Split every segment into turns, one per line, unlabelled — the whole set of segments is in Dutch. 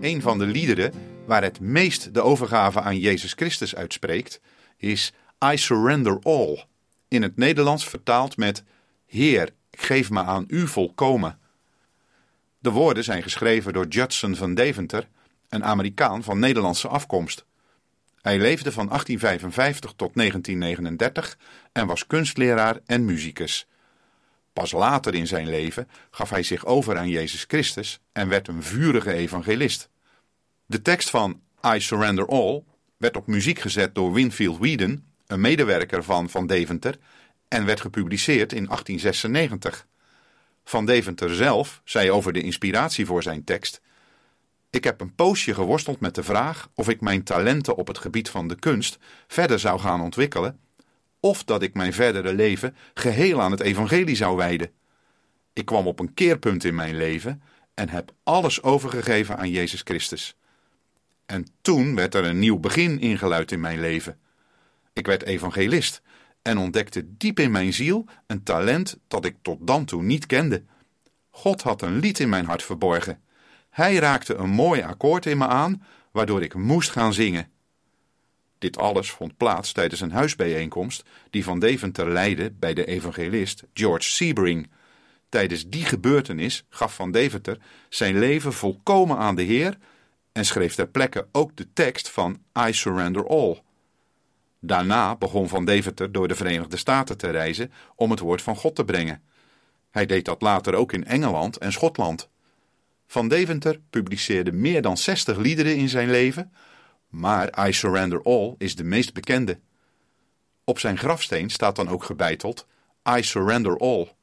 Een van de liederen waar het meest de overgave aan Jezus Christus uitspreekt, is I Surrender All. In het Nederlands vertaald met Heer, geef me aan u volkomen. De woorden zijn geschreven door Judson van Deventer, een Amerikaan van Nederlandse afkomst. Hij leefde van 1855 tot 1939 en was kunstleraar en muzikus. Pas later in zijn leven gaf hij zich over aan Jezus Christus en werd een vurige evangelist. De tekst van I Surrender All werd op muziek gezet door Winfield Whedon, een medewerker van Van Deventer, en werd gepubliceerd in 1896. Van Deventer zelf zei over de inspiratie voor zijn tekst: Ik heb een poosje geworsteld met de vraag of ik mijn talenten op het gebied van de kunst verder zou gaan ontwikkelen, of dat ik mijn verdere leven geheel aan het evangelie zou wijden. Ik kwam op een keerpunt in mijn leven en heb alles overgegeven aan Jezus Christus. En toen werd er een nieuw begin ingeluid in mijn leven. Ik werd evangelist en ontdekte diep in mijn ziel een talent dat ik tot dan toe niet kende. God had een lied in mijn hart verborgen. Hij raakte een mooi akkoord in me aan, waardoor ik moest gaan zingen. Dit alles vond plaats tijdens een huisbijeenkomst die Van Deventer leidde bij de evangelist George Sebring. Tijdens die gebeurtenis gaf Van Deventer zijn leven volkomen aan de Heer en schreef ter plekke ook de tekst van I Surrender All. Daarna begon Van Deventer door de Verenigde Staten te reizen om het woord van God te brengen. Hij deed dat later ook in Engeland en Schotland. Van Deventer publiceerde meer dan 60 liederen in zijn leven, maar I Surrender All is de meest bekende. Op zijn grafsteen staat dan ook gebeiteld I Surrender All.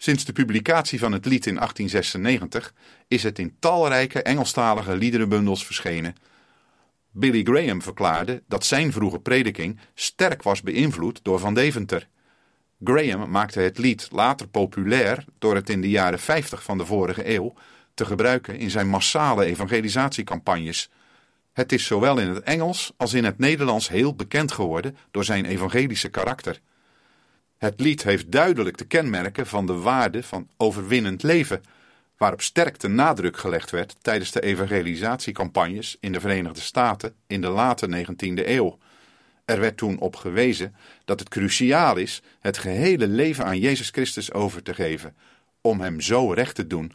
Sinds de publicatie van het lied in 1896 is het in talrijke Engelstalige liederenbundels verschenen. Billy Graham verklaarde dat zijn vroege prediking sterk was beïnvloed door Van Deventer. Graham maakte het lied later populair door het in de jaren 50 van de vorige eeuw te gebruiken in zijn massale evangelisatiecampagnes. Het is zowel in het Engels als in het Nederlands heel bekend geworden door zijn evangelische karakter. Het lied heeft duidelijk de kenmerken van de waarde van overwinnend leven, waarop sterk de nadruk gelegd werd tijdens de evangelisatiecampagnes in de Verenigde Staten in de late 19e eeuw. Er werd toen op gewezen dat het cruciaal is het gehele leven aan Jezus Christus over te geven, om Hem zo recht te doen.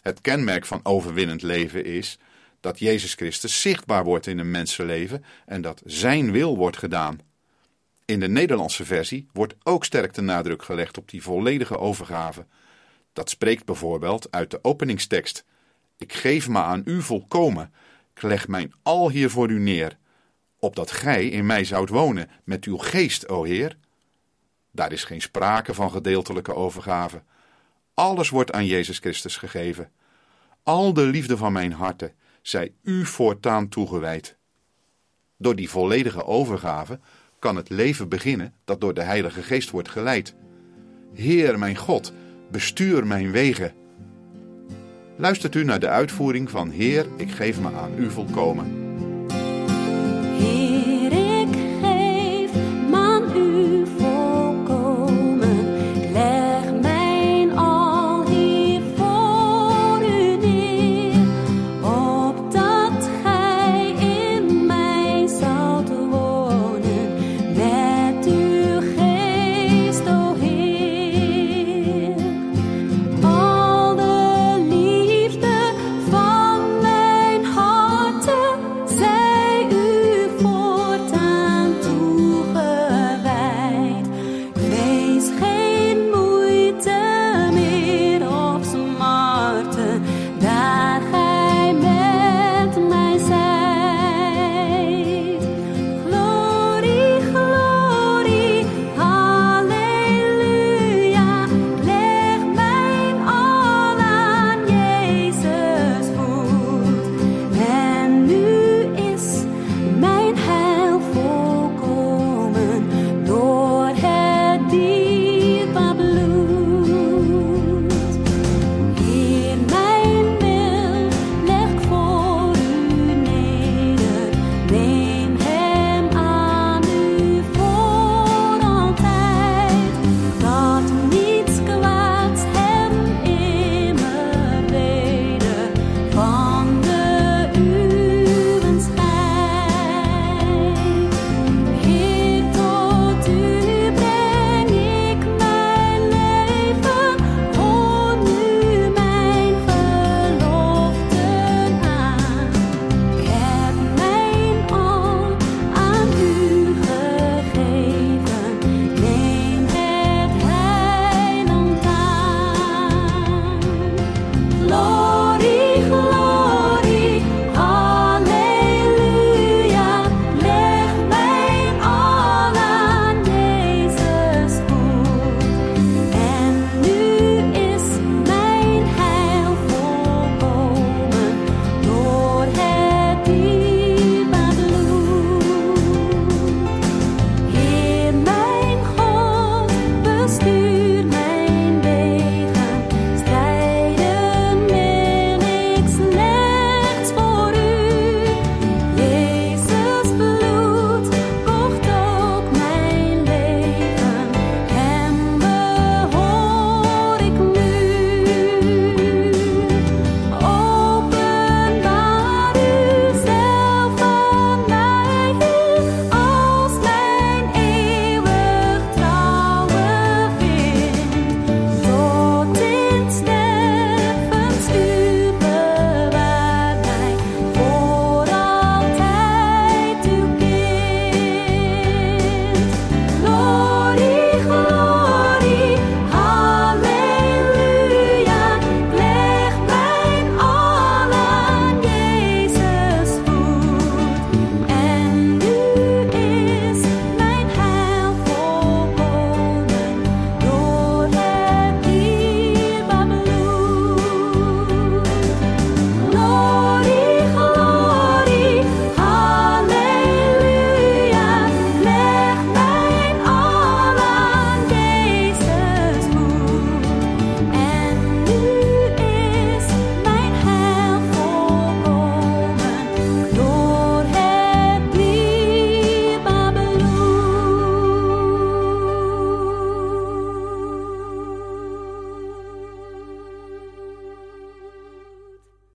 Het kenmerk van overwinnend leven is dat Jezus Christus zichtbaar wordt in een mensenleven en dat Zijn wil wordt gedaan. In de Nederlandse versie wordt ook sterk de nadruk gelegd op die volledige overgave. Dat spreekt bijvoorbeeld uit de openingstekst: Ik geef me aan u volkomen, ik leg mijn al hier voor u neer, opdat gij in mij zoudt wonen met uw geest, o Heer. Daar is geen sprake van gedeeltelijke overgave. Alles wordt aan Jezus Christus gegeven. Al de liefde van mijn harte zij u voortaan toegewijd. Door die volledige overgave kan het leven beginnen dat door de Heilige Geest wordt geleid. Heer mijn God, bestuur mijn wegen. Luistert u naar de uitvoering van Heer, ik geef me aan u volkomen. Thank you.